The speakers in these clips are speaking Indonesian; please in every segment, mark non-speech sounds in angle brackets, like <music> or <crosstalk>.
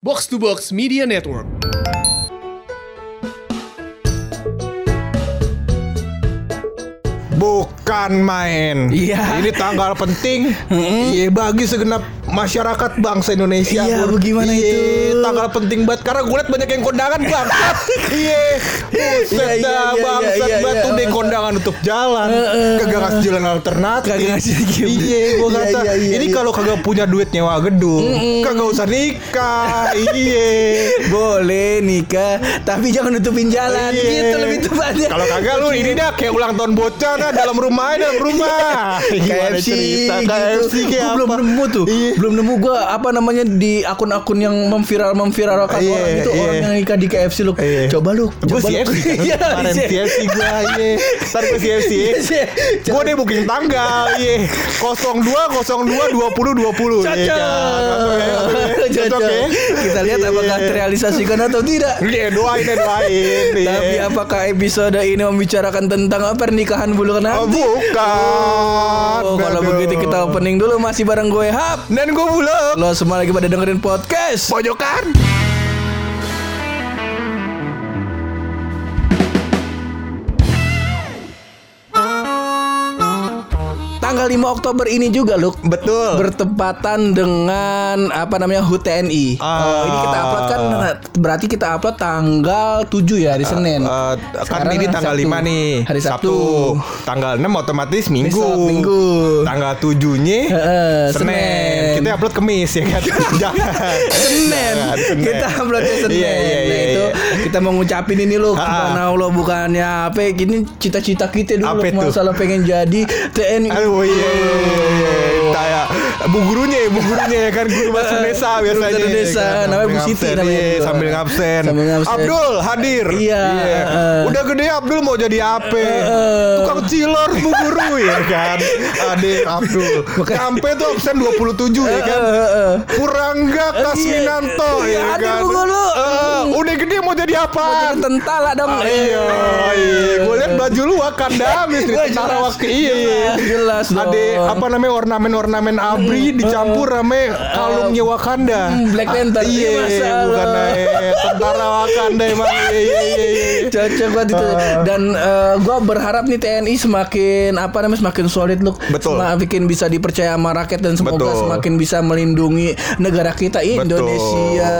Box to Box Media Network. Bukan main. Iya. Ini tanggal penting. Iya bagi segenap masyarakat bangsa Indonesia. Iya, Pur. bagaimana Iya, itu? Tanggal penting banget karena gue liat banyak yang kondangan bang. <laughs> Iya. Buset Iya, iya, dah iya, bangsat iya, banget iya. tuh deh kondangan untuk jalan. Kagak ngasih jalan alternatif. Kagak ngasih gitu. Iya, gue kata ini kalau kagak punya duit nyewa gedung, kagak usah nikah. <laughs> Iya. Boleh nikah, tapi jangan nutupin jalan. Gitu lebih tepatnya. Kalau kagak lu ini dah kayak ulang tahun bocah dah dalam rumah dalam rumah. <laughs> Gimana KFC cerita gitu. KFC kayak Gua belum nemu tuh. Iya. Belum nemu gua apa namanya di akun-akun yang memviral memviralkan Iya, orang itu iya. orang yang nikah di KFC lu. Iya. Coba lu. Gue. CFC kan <laughs> Iya, Kemarin iya. CFC gue iya Ntar gue CFC Iya. Gue deh booking tanggal Iya 02 02 20 20 Cocok. Iya? Cocok ya? Kita lihat Iya. apakah terrealisasikan atau tidak. Iya doain ya doain Iya. Tapi apakah episode ini membicarakan tentang apa pernikahan bulu Oh, nanti? bukan Oh, kalau begitu kita opening dulu masih bareng gue Hap. Dan gue bulog Lo semua lagi pada dengerin podcast. Pojokan Tanggal 5 Oktober ini juga, Luk. Betul Bertepatan dengan apa namanya HUT TNI. Ah. Oh, ini kita upload kan berarti kita upload tanggal 7 ya hari Senin. Eh, kan Sekarang ini tanggal Sabtu. 5 nih Hari Sabtu. Tanggal 6 otomatis Minggu Besok, Minggu. Tanggal 7 nya Heeh, Senin. Senin. Kita upload Kemis ya kan <laughs> Jangan Senin. Jangan, Senin. Kita uploadnya Senin. Iya iya nah, iya itu iya. kita mau ngucapin ini loh. Ah. Karena Allah bukannya apa gini cita-cita kita dulu masalah pengen jadi TNI. Aduh iya Kayak Bu gurunya ya Bu gurunya ya kan Guru bahasa Guru biasanya bahasa Indonesia, ya kan? namanya Bu Sambil Siti ngabsen, namanya iya. Sambil ngabsen Sambil ngabsen. Abdul hadir Iya, eh. Udah gede Abdul mau jadi apa Tukang cilor Bu guru ya kan Adik Abdul Sampai tuh absen 27 ya kan Purangga Kasminanto Iya, ya kan Bu Guru. Eh, Udah gede mau jadi apa Jadi tentara dong. Ah, iya, iya. Gue liat baju lu Wakanda <laughs> Wah, tentara jelas. Wakanda. Iya, iya. Jelas. Ada apa namanya ornamen-ornamen abri dicampur sama kalungnya Wakanda. Hmm, Black Panther. Ah, Iya, Iya, masalah. bukan eh, tentara Wakanda emang. Iya, iya, iya, iya. Cocok banget itu. Ah. Dan eh, gua berharap nih TNI semakin apa namanya semakin solid loh. Betul. Semakin bisa dipercaya sama rakyat dan semoga Betul. semakin bisa melindungi negara kita Indonesia. Betul. Iya,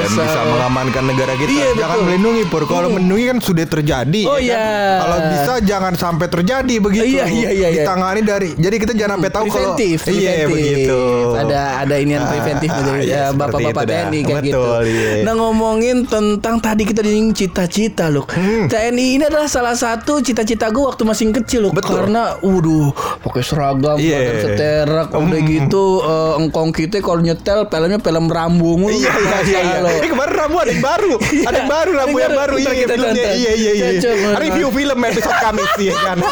Dan bisa mengamankan negara kita. Iya, jangan betul. melindungi pur. Kalau melindungi kan sudah terjadi. Oh, ya kan? iya. Kalau bisa jangan sampai terjadi begitu. Iya, iya, iya, iya. Ditangani Jadi kita jangan sampai tahu kalau. preventif, Iya begitu. Ada ada inian Ah, preventif ah, dari iya, eh, bapak-bapak. TNI kayak gitu. Iya. Nah ngomongin tentang tadi kita disinggung cita-cita loh. TNI ini adalah salah satu cita-cita gue waktu masih kecil loh. Karena, waduh, pakai seragam, Iya. badan seterak, udah gitu eh, engkong kita kalau nyetel filmnya film Rambo mulu. Iya iya iya. iya. Ini kemarin Rambo ada yang baru, ada yang baru Rambo Ini yang baru. Iya kita. Iya iya. Review film episode Kamis ya kan. <laughs>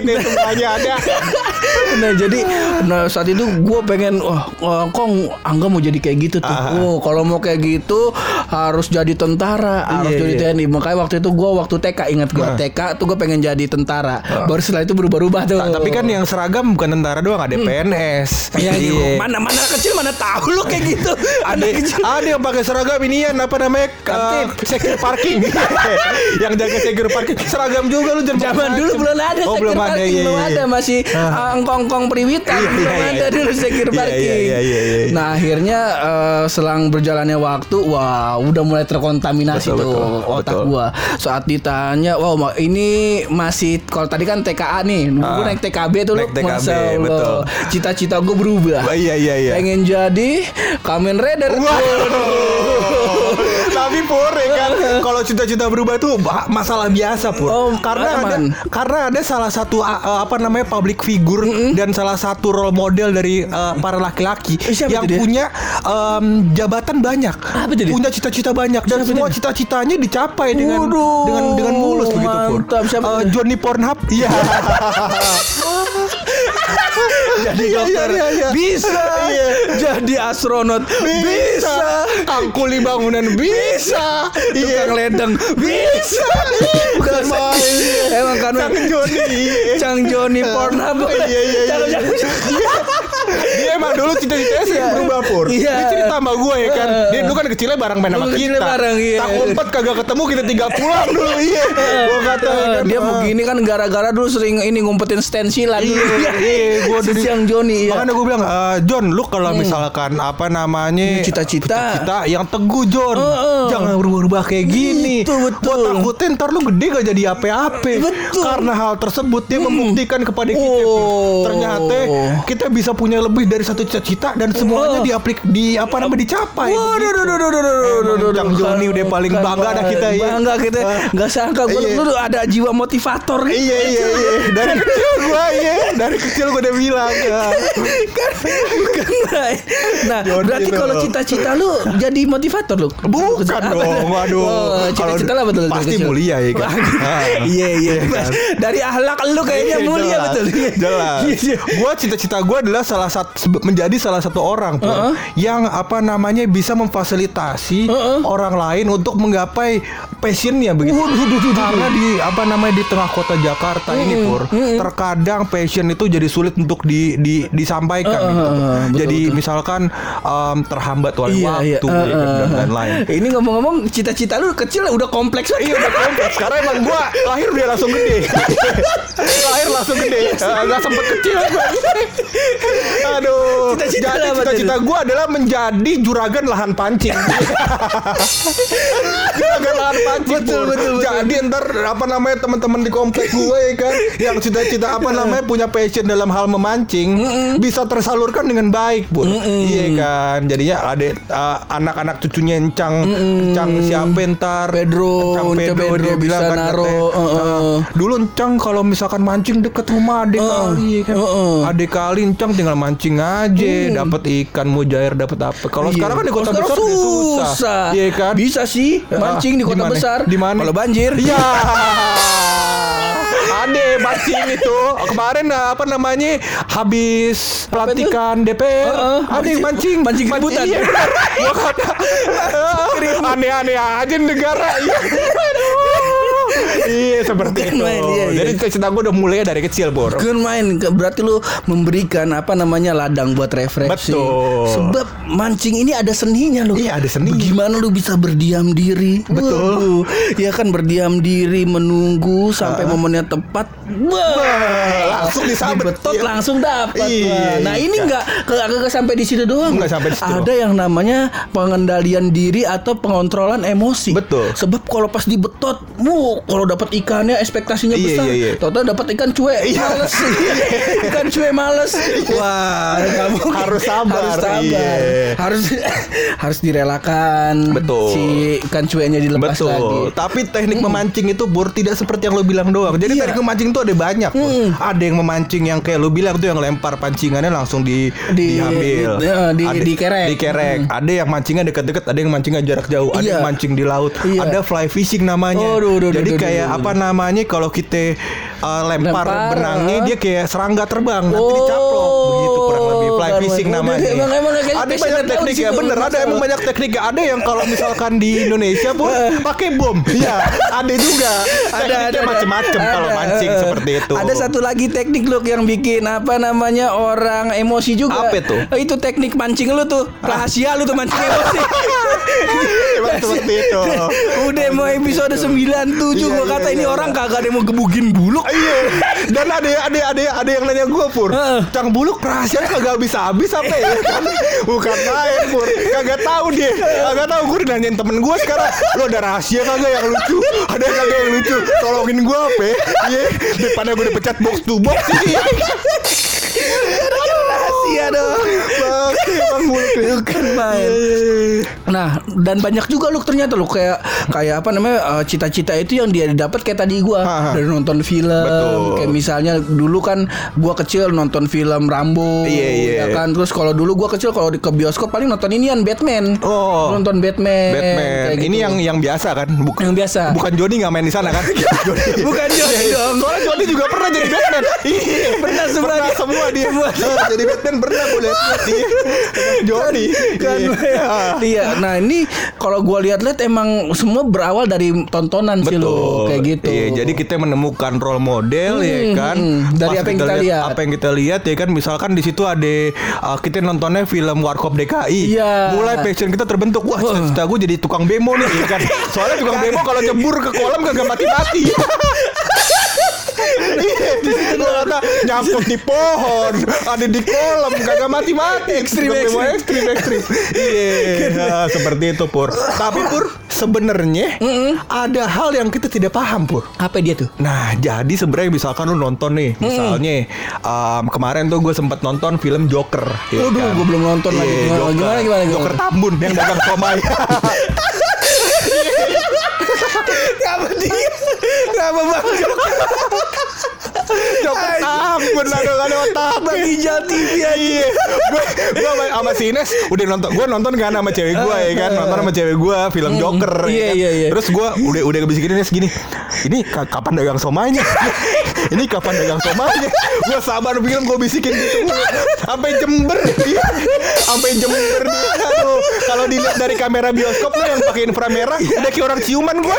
Ini semuanya ada. <laughs> Nah jadi nah saat itu gue pengen wah wah, kong Angga mau jadi kayak gitu tuh. Ah. Oh kalau mau kayak gitu harus jadi tentara, harus Iya, jadi iya. TNI. Makanya waktu itu gue waktu TK ingat gue TK tuh gue pengen jadi tentara. Baru setelah itu berubah-ubah tuh. Ta- Tapi kan yang seragam bukan tentara doang, ada PNS. Ya, Iya. mana mana kecil mana tahu lu kayak gitu. <laughs> ada ada yang pakai seragam inian apa namanya uh, secure parking <laughs> yang jaga secure parking seragam juga lu Zaman dulu belum ada oh, belum ada iya, belum iya. ada masih Ah. uh, engkong-engkong priwitan Iya, belum iya, ada iya. dulu secure Iya, parking. iya, iya, iya. Nah akhirnya uh, selang berjalannya waktu, wah udah mulai terkontaminasi Betul, tuh betul, otak betul. gua. Saat ditanya, wow ini masih kalau tadi kan TKA nih, gua Ah. naik TKB tuh lu, TKB, Allah. betul. Cita-cita gua berubah. Oh, iya iya iya Pengen jadi Kamen Rider. Waduh. Tapi pur ya kan <laughs> kalau cita-cita berubah tuh ba- masalah biasa pur. Oh, karena ada karena ada salah satu a- apa namanya public figure dan salah satu role model dari uh, para laki-laki Eh, yang itu punya um, jabatan banyak. Apa itu dia? Punya cita-cita banyak dan Siapa semua cita-citanya dicapai dengan Waduh, dengan dengan mulus begitu pur. mantap. Siapa Uh? Johnny Pornhub. Iya. <laughs> jadi Iya, dokter iya, iya. bisa Iya. jadi astronot bisa, Angkuli bangunan bisa. Tukang ledeng bisa. Bukan main. emang kan Cang Joni. Cang Joni Pornhub. Iya, iya, iya, iya. Dia emang dulu cita-citanya sering Iya. berubah pur. Iya. Dia cerita sama gue ya kan. Dia dulu kan kecilnya bareng main sama Dulu kita. bareng, iya. Tak umpet kagak ketemu kita tinggal pulang dulu iya. Gue kata Eh, kan. dia begini kan gara-gara dulu sering ini ngumpetin stensilan dulu. Iya, iya, Si dari- Siang Joni ya. Makanya gue bilang, "Eh, John, lu kalau misalkan apa namanya Cita-cita. cita yang teguh John, Heeh. jangan berubah-ubah kayak gini. Itu betul. Gua takutin ntar lu gede gak jadi apa-apa. Betul. Karena hal tersebut dia membuktikan kepada kita. Oh. ternyata kita bisa punya lebih dari satu cita-cita dan semuanya Oh. diaplik di apa namanya dicapai. Waduh, begitu. duh, duh, duh, duh, duh, duh, Emang duh, duh, Cang Joni udah paling bangga dah kita ya. Bangga kita. Nggak sangka gue Iya. ada jiwa motivator gitu. Iya iya iya <laughs> dari kecil gua iya dari kecil gua udah bilang ya. kan bukan. Nah, berarti kalau cita-cita lu jadi motivator lu. Bukan dong, waduh. Oh, cita-cita lah betul Pasti mulia ya kan. Ah. Iya iya. Iya kan? Dari akhlak lu kayaknya Iya, mulia betul. Jelas. Iya. Gua cita-cita gua adalah salah satu menjadi salah satu orang Pur, Uh-uh. yang apa namanya bisa memfasilitasi Uh-uh. orang lain untuk menggapai passionnya begitu. Karena di apa namanya di tengah kota Jakarta ini Pur, terkadang passion itu jadi sulit untuk di, di disampaikan gitu. betul, jadi betul. misalkan em, terhambat oleh Iya, iya. waktu ya kan, dan lain-lain. Ini ngomong-ngomong cita-cita lu kecil udah kompleks Iya udah kompleks Karena emang gua lahir udah langsung gede <laughs> Lahir langsung gede Eh, Gak sempet kecil gua <laughs> Aduh Cita-cita Jadi cita-cita gua adalah menjadi juragan lahan pancing. <laughs> Juragan lahan pancing Betul, betul, betul. Jadi ntar apa namanya teman-teman di komplek gue ya kan Yang cita-cita apa namanya punya passion dalam hal memancing Bisa tersalurkan dengan baik pun Iya kan Jadinya ada uh, anak-anak cucunya Encang Encang siapa ntar? Pedro, Encang Encang Pedro, Pedro dia bisa bilang kan naro, uh-uh. "Ah, Dulu Encang kalau misalkan mancing deket rumah adek kali ya kan? Uh-uh. Adek kali Encang tinggal mancing aja Dapat ikan mujair dapat apa Kalau Iya. sekarang kan di kota besar susah susah. Iya kan Bisa sih mancing di Ah, kota mana? besar. Di mana? Kalau banjir. Iya. Ade mancing itu kemarin eh, apa namanya habis pelantikan DPR Heeh, ada yang mancing mancing keributan. iya eh, <laughs> aneh-aneh aja negara iya iya seperti Bukan itu main, iya, iya. jadi cita gue udah mulai dari kecil bor Kan main berarti lu memberikan apa namanya ladang buat refleksi. Betul. Sebab mancing ini ada seninya loh. Iya, ada seninya. Bagaimana lu bisa berdiam diri? Betul. Waduh, Ya kan berdiam diri menunggu sampai momennya tepat. Wah, langsung disabet. Dibetot Iya. langsung dapat. Iya, Nah, ini iya. enggak kagak sampai di situ doang. Nggak sampai di situ. Ada yang namanya pengendalian diri atau pengontrolan emosi. Betul. Sebab kalau pas dibetot, wuh, kalau dapat ikannya ekspektasinya Iya, besar. iya, iya. Tahu-tahu dapat ikan cuek, males. <laughs> ikan cuek males. Wah, nggak mungkin. Harus sabar, Harus sabar. iya. Harus <laughs> harus direlakan. Betul. Si ikan cueknya dilepas Betul. lagi. Tapi teknik memancing itu bur tidak seperti yang lo bilang doang. Jadi Iya. teknik memancing itu ada banyak. Bur. Ada yang memancing yang kayak lo bilang tuh yang lempar pancingannya langsung di, Di- diambil. di- eh, di- Ada- dikerek. Dikerek. Ada yang mancingnya deket-deket, ada yang mancingnya jarak jauh, ada Iya. yang mancing di laut, Iya. ada fly fishing namanya. Aduh, aduh, Jadi aduh, kayak aduh, apa namanya kalau kita uh, lempar, Lempar, benangnya eh. dia kayak serangga terbang nanti Oh, dicaplok begitu kurang lebih fly baru- fishing namanya. emang- emang ada banyak teknik ya bener ada emang banyak teknik ada yang kalau misalkan di Indonesia pun pakai bom. Iya, ada juga. <laughs> Tekniknya macam-macam kalau ada, mancing eh, eh. seperti itu. Ada satu lagi teknik loh yang bikin apa namanya orang emosi juga. Apa itu? Eh, Itu teknik mancing lu tuh. Rahasia lu tuh mancing emosi. <laughs> Emang seperti itu. <laughs> Udah mau episode 97 Iya, gua iya, kata ini iya. orang kagak ada yang mau gebugin buluk. Iya. Dan ada ada ada ada yang nanya gue pur. Cang Buluk rahasia kagak bisa habis apa ya? <laughs> Kan? Bukan main pur, kagak tahu dia, kagak tahu gue nanyain temen gue sekarang, lo ada rahasia kagak yang lucu? Ada kagak yang lucu? Tolongin gue apa? ya? Iya, daripada gue dipecat box to box. <laughs> Iya. Rahasia dong. Bangke, Bang Buluk. Bukan main. Iya, iya, iya. Nah, dan banyak juga lu ternyata lu kayak kayak apa namanya eh, cita-cita itu yang dia dapat kayak tadi gua Ha, ha. dari nonton film Betul. kayak misalnya dulu kan gua kecil nonton film Rambo Iya, iya. ya kan terus kalau dulu gua kecil kalau di- ke bioskop paling nonton inian Batman. Oh. Nonton Batman. Batman. kayak Ini gitu. yang yang biasa kan? Bukan Yang biasa. Bukan Joni nggak main di sana kan? <laughs> Joni. Bukan Joni dong. Soalnya Joni juga pernah jadi Batman. <laughs> Iya, Pernah semua pernah dia. semua dia. Semua. Eh, jadi Batman pernah pura gue liat iya. <laughs> Jody kan Iya. Nah ini kalau gua lihat-lihat emang semua berawal dari tontonan sih lo kayak gitu Iya, jadi kita menemukan role model ya Hmm, kan. hmm. Dari apa yang kita lihat. Apa yang kita lihat ya kan misalkan di situ ada uh, kita nontonnya film Warkop DKI. Iya. Mulai passion kita terbentuk. Wah, cita gue jadi tukang bemo nih ya kan. <laughs> Soalnya tukang bemo kalau nyebur ke kolam kagak mati-mati. <laughs> Iya, <laughs> di situ gua kata nyangkut di pohon, ada di kolam, kagak mati-mati. Ekstrim, Tukang bemo ekstrim. ekstrim, ekstrim. <laughs> Iya, nah, seperti itu Pur. Tapi Pur, sebenarnya ada hal yang kita tidak paham Pur. apa dia tuh Nah, jadi sebenarnya misalkan lu nonton nih, misalnya um, kemarin tuh gue sempet nonton film Joker. ya Waduh, kan? gua belum nonton lagi. Iya, Gimana, Joker. gimana, gimana, gimana? Joker Tambun yang dagang somai. <laughs> Kenapa dia? Kenapa bang? Joker Tambun lah gak ada otak. Bang Ijal TV aja. Iya, gue gue sama- si Ines udah nonton, gue nonton kan sama cewek gue ya kan, nonton sama cewek gue film Joker. ya Iya, kan. iya, iya. Terus gue udah udah bisikin Ines gini, ini ka- kapan dagang somainya? <laughs> ini kapan dagang somainya? Gue sabar film gue bisikin gitu, sampai Jember, Iya. sampai Jember dia. Kalau dilihat dari kamera bioskop lo yang pakai inframerah, udah kayak orang ciuman gue.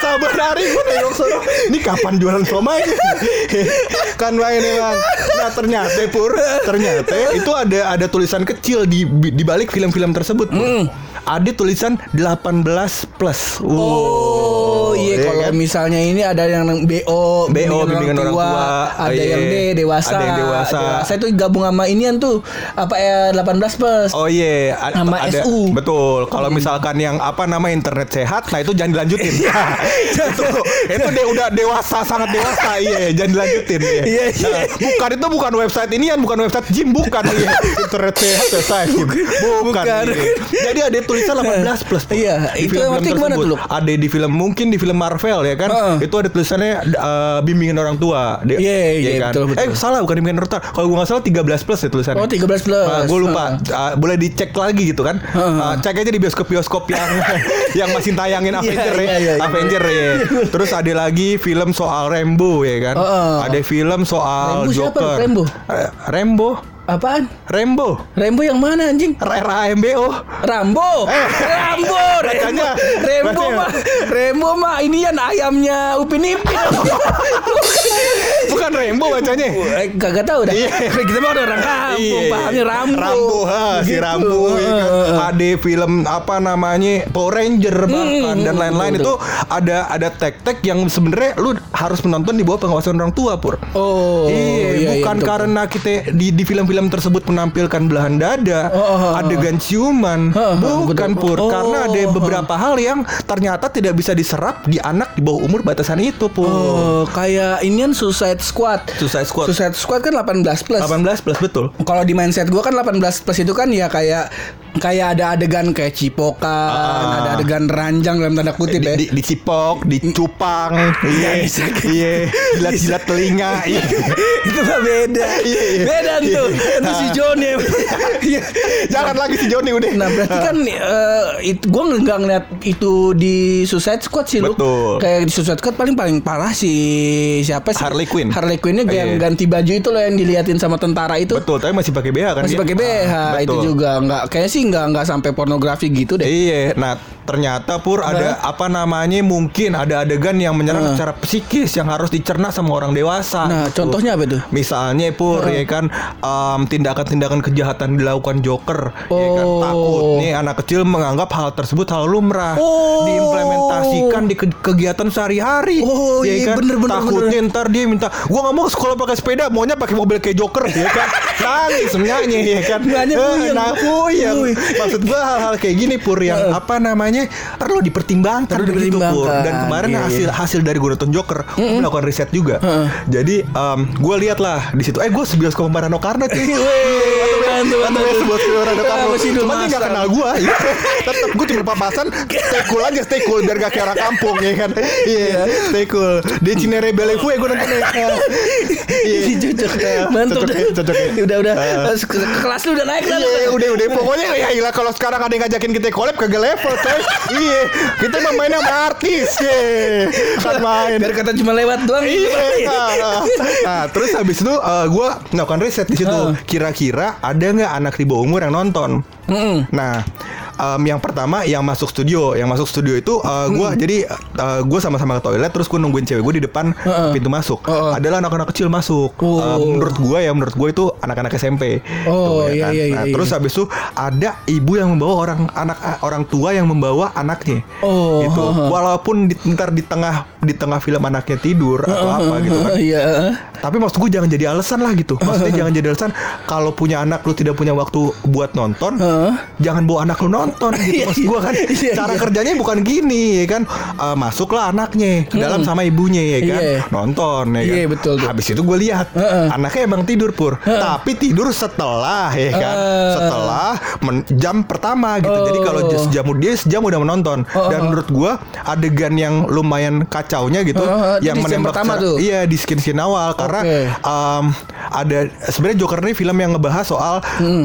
Sabar hari gue nengok sono. Ini kapan jualan somainya? kan main bang. Nah ternyata pur, ternyata itu ada ada tulisan kecil di di balik film-film tersebut. Pur. Ada tulisan 18 plus. Oh iya iya kalau kan? misalnya ini ada yang BO BO, bimbingan orang tua. ada Iya. yang D dewasa Ada yang dewasa. itu gabung sama inian tuh apa ya 18 plus Oh iya, a- Sama ada SU. betul. Kalau misalkan yang apa nama internet sehat, nah itu jangan dilanjutin. <laughs> itu itu deh udah dewasa sangat dewasa, iya jangan dilanjutin. Iya. Iya, iya. Nah, bukan itu bukan website ini bukan website gym bukan iya. internet sehat website gym. Bukan. Bukan. iya. Jadi ada tulisan 18 plus. Iya, itu artinya gimana tuh? Ada di film mungkin di film Marvel ya kan. Heeh. Itu ada tulisannya eh, bimbingan orang tua. Dia- Iya, iya, kan? betul, betul. Eh salah bukan bimbingan orang tua. Kalau gue nggak salah 13 plus ya tulisannya. Oh 13 plus gue lupa. Ah, boleh dicek lagi gitu kan? Ah, cek aja di bioskop-bioskop yang <laughs> <laughs> yang masih tayangin Iya, Avenger ya. iya, iya, iya. Avenger ya. Terus ada lagi film soal Rambo ya kan? Heeh. Ada film soal Rambo siapa, Joker. Rambo? Eh, Rambo. Apaan Rambo. Rembo yang mana anjing RAMBO. Rambo, <laughs> Rambo, Rembo, Bacanya. Rembo Bacanya. mah, Rembo mah ini yang ayamnya Upin Ipin. <laughs> Bukan Rambo bacanya. Eh, Kagak tahu dah. Iya. <laughs> Kita mah orang kampung, pahamnya Rambo. Rambo, ha, si Gitu. Rambo ya kan. Ada film apa namanya Power Ranger bahkan dan lain-lain itu ada ada tek-tek yang sebenarnya lu harus menonton di bawah pengawasan orang tua pur. Oh, iya, iya, bukan karena kita di di film-film tersebut menampilkan belahan dada, Oh, oh, oh, adegan ciuman, bukan pur, karena ada beberapa hal yang ternyata tidak bisa diserap di anak di bawah umur batasan itu pur. Oh, kayak inian Suicide Squad. Suicide Squad. Suicide Squad kan 18 plus. 18 plus betul. Kalau di mindset gua kan 18 plus itu kan ya kayak kayak ada adegan kayak cipokan, Ah. ada adegan ranjang dalam tanda kutip di, ya. di, dicipok, dicupang, iya, bisa iya, jilat-jilat telinga, iya. itu mah beda. Iya, iya. Beda tuh. Itu si Johnny. <laughs> Iya. Jangan lagi si Joni udah. Nah berarti kan eh, itu gue nggak ngeliat itu di Suicide Squad sih lu. Betul. Kayak di Suicide Squad paling paling parah si siapa sih? Harley Quinn. Harley Quinnnya yang Iya. ganti baju itu loh yang diliatin sama tentara itu. betul, tapi masih pakai BH kan? Masih pakai BH Ah, itu juga nggak kayaknya sih nggak nggak sampai pornografi gitu deh. Iya, nah ternyata pur ada apa namanya mungkin ada adegan yang menyerang Nah. secara psikis yang harus dicerna sama orang dewasa. Nah, gitu. contohnya apa tuh? Misalnya pur ya kan em, tindakan-tindakan kejahatan dilakukan Joker, ya kan Oh. takut nih anak kecil menganggap hal tersebut hal lumrah, Oh. diimplementasikan di ke- kegiatan sehari-hari. Oh, ya iya, kan? bener, bener, Takutnya ntar dia minta, gua nggak mau ke sekolah pakai sepeda, maunya pakai mobil kayak Joker, ya kan? <laughs> Nangis sebenarnya ya kan? Nanya Eh, nah, puyeng. Maksud gua hal-hal kayak gini pur yang apa namanya perlu dipertimbangkan Perlu begitu, Pur. dipertimbangkan. Dan kemarin Iya, hasil iya. hasil dari gue nonton Joker, gue melakukan riset juga. Jadi gue lihat lah di situ. Eh gue sebioskop sama Rano Karno cuy. <laughs> Atau mantap. sebioskop sama Rano Karno. Apa sih, Dul Cuma dia nggak Masal? kenal gue. <laughs> Tetap gue cuma papasan. Stay cool aja, stay cool biar gak kayak orang kampung ya kan. Iya, stay cool. Di Cinere Bellevue gue nontonnya. <laughs> Iya. cocok. Mantap Cocok dah. ya, cocok ya. Udah udah. Ah. Ke- ke- Kelas lu udah naik lah. Iya udah udah pokoknya ya ilah kalau sekarang ada yang ngajakin kita collab kagak level coy. Iya, kita emang mainnya sama artis, ye. Kan main. Biar kata cuma lewat doang. Iya. Nah, nah, terus habis itu eh, gue melakukan riset di situ. Kira-kira ada nggak anak di bawah umur yang nonton? Mm-mm. Nah, em, yang pertama yang masuk studio, yang masuk studio itu gue jadi gue sama-sama ke toilet, terus gue nungguin cewek gue di depan Heeh. pintu masuk. Heeh. Adalah anak-anak kecil masuk. Oh. Eh, menurut gue ya, menurut gue itu anak-anak SMP. Oh, Tuh, iya, kan? iya, Nah, iya, terus iya. habis itu ada ibu yang membawa orang anak orang tua yang membawa anaknya. Oh, gitu. heeh. Walaupun di, ntar di tengah di tengah film anaknya tidur atau apa gitu kan. Iya. Tapi maksud gue jangan jadi alasan lah gitu. Maksudnya <laughs> jangan jadi alasan kalau punya anak lu tidak punya waktu buat nonton, jangan bawa anak lu nonton <laughs> gitu. Maksud gue kan Iya, cara iya. kerjanya bukan gini ya kan. Eh, masuklah anaknya ke dalam sama ibunya ya kan. Iya. Nonton ya kan. Iya, betul. Habis itu gue lihat anaknya emang tidur pur. Tapi tidur setelah ya kan. Setelah jam pertama gitu. Jadi kalau Oh. sejam dia sejam udah menonton. Oh, Dan oh. menurut gue adegan yang lumayan kacaunya gitu yang menembak pertama tuh. Iya di skin skin awal karena Oke. um, ada sebenarnya Joker ini film yang ngebahas soal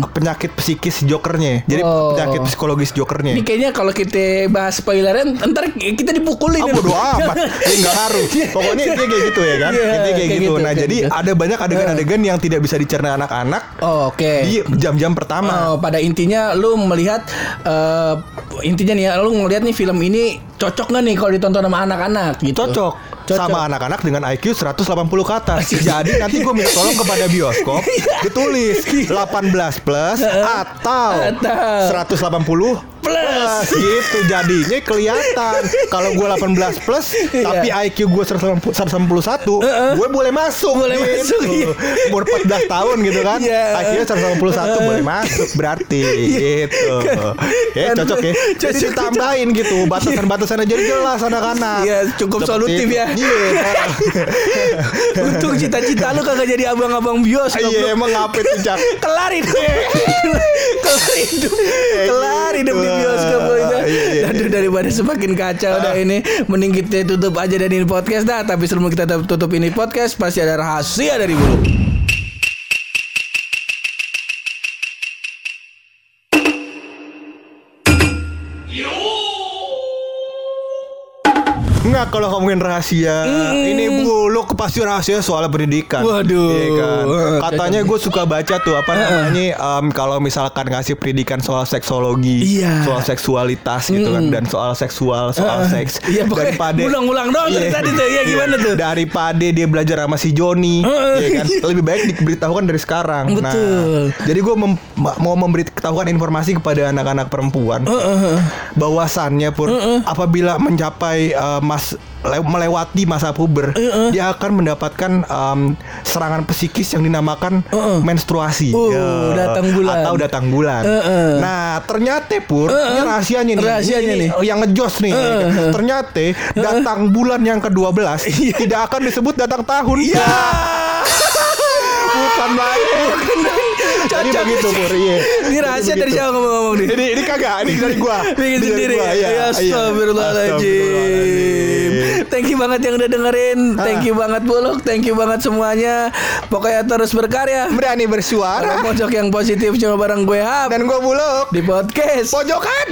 penyakit psikis Jokernya. Jadi Hmm. Oh. penyakit psikologis Jokernya. Ini kayaknya kalau kita bahas spoileran ntar kita dipukulin. Ah bodo <laughs> amat Ini nggak ngaruh Pokoknya dia kayak gitu ya kan Iya, Intinya kayak, kayak gitu. gitu, Nah kayak jadi gitu. ada banyak adegan-adegan yang tidak bisa dicerna anak-anak Oh, Oke. Di jam-jam pertama Oh, pada intinya lu melihat eh, intinya nih lu ngelihat nih film ini cocok nggak nih kalau ditonton sama anak-anak gitu. Cocok. Sama anak-anak dengan IQ 180 ke atas. Jadi nanti gue minta tolong kepada bioskop <laughs> ditulis 18 plus atau Atau. 180 plus. Gitu jadinya kelihatan. Kalau gue 18 plus tapi IQ gue 181 gue boleh masuk. Boleh gitu. masuk, iya. umur 14 tahun gitu kan. Iya. IQ 181 boleh masuk berarti. Gitu. Ya cocok ya. jadi cocok, ditambahin gitu. Batasan-batasannya jadi jelas anak-anak. Iya, cukup solutif itu. ya. Iya. <laughs> Untung cita-cita lu kagak jadi abang-abang bioskop. Iya emang ngapain tuh <laughs> kelar hidup <laughs> kelar hidup kelar hidup di bioskop lu itu. Iya, iya, Aduh daripada semakin kacau dah ini. Mending kita tutup aja dari ini podcast dah. Tapi sebelum kita tutup ini podcast pasti ada rahasia dari bulu Enggak kalau ngomongin rahasia Ini bulu pasti rahasia soal pendidikan Waduh. Iya kan? Katanya gue suka baca tuh Apa namanya em, Kalau misalkan ngasih pendidikan soal seksologi Iya. Soal seksualitas gitu kan Dan soal seksual Soal seks Iya Daripada ulang-ulang dari Iya. tadi tuh ya gimana tuh Daripada dia belajar sama si Joni Heeh. ya kan? Lebih baik diberitahukan dari sekarang Betul. Nah, Jadi gue mem- mau memberitahukan informasi kepada anak-anak perempuan Bahwasannya pun Apabila mencapai eh, mas melewati masa puber Dia akan mendapatkan em, serangan psikis yang dinamakan menstruasi. Oh, Ya. datang bulan. Atau datang bulan. Heeh. Nah ternyata pur Ini rahasianya nih. Rahasianya Ini- nih. Yang ngejos nih. Ternyata datang bulan yang ke-12 Tidak akan disebut datang tahun. Iya. <laughs> Bukan lain Jadi Cocok. begitu pur iya. Ini rahasia dari siapa ngomong-ngomong nih Ini ini kagak, ini dari gua. <laughs> Bikin Ini sendiri ya. Astagfirullahaladzim. Thank you banget yang udah dengerin. Thank you banget Buluk. Thank you banget semuanya. Pokoknya terus berkarya. Berani bersuara Pojok yang positif cuma bareng gue Hap dan gua buluk di podcast. pojokan.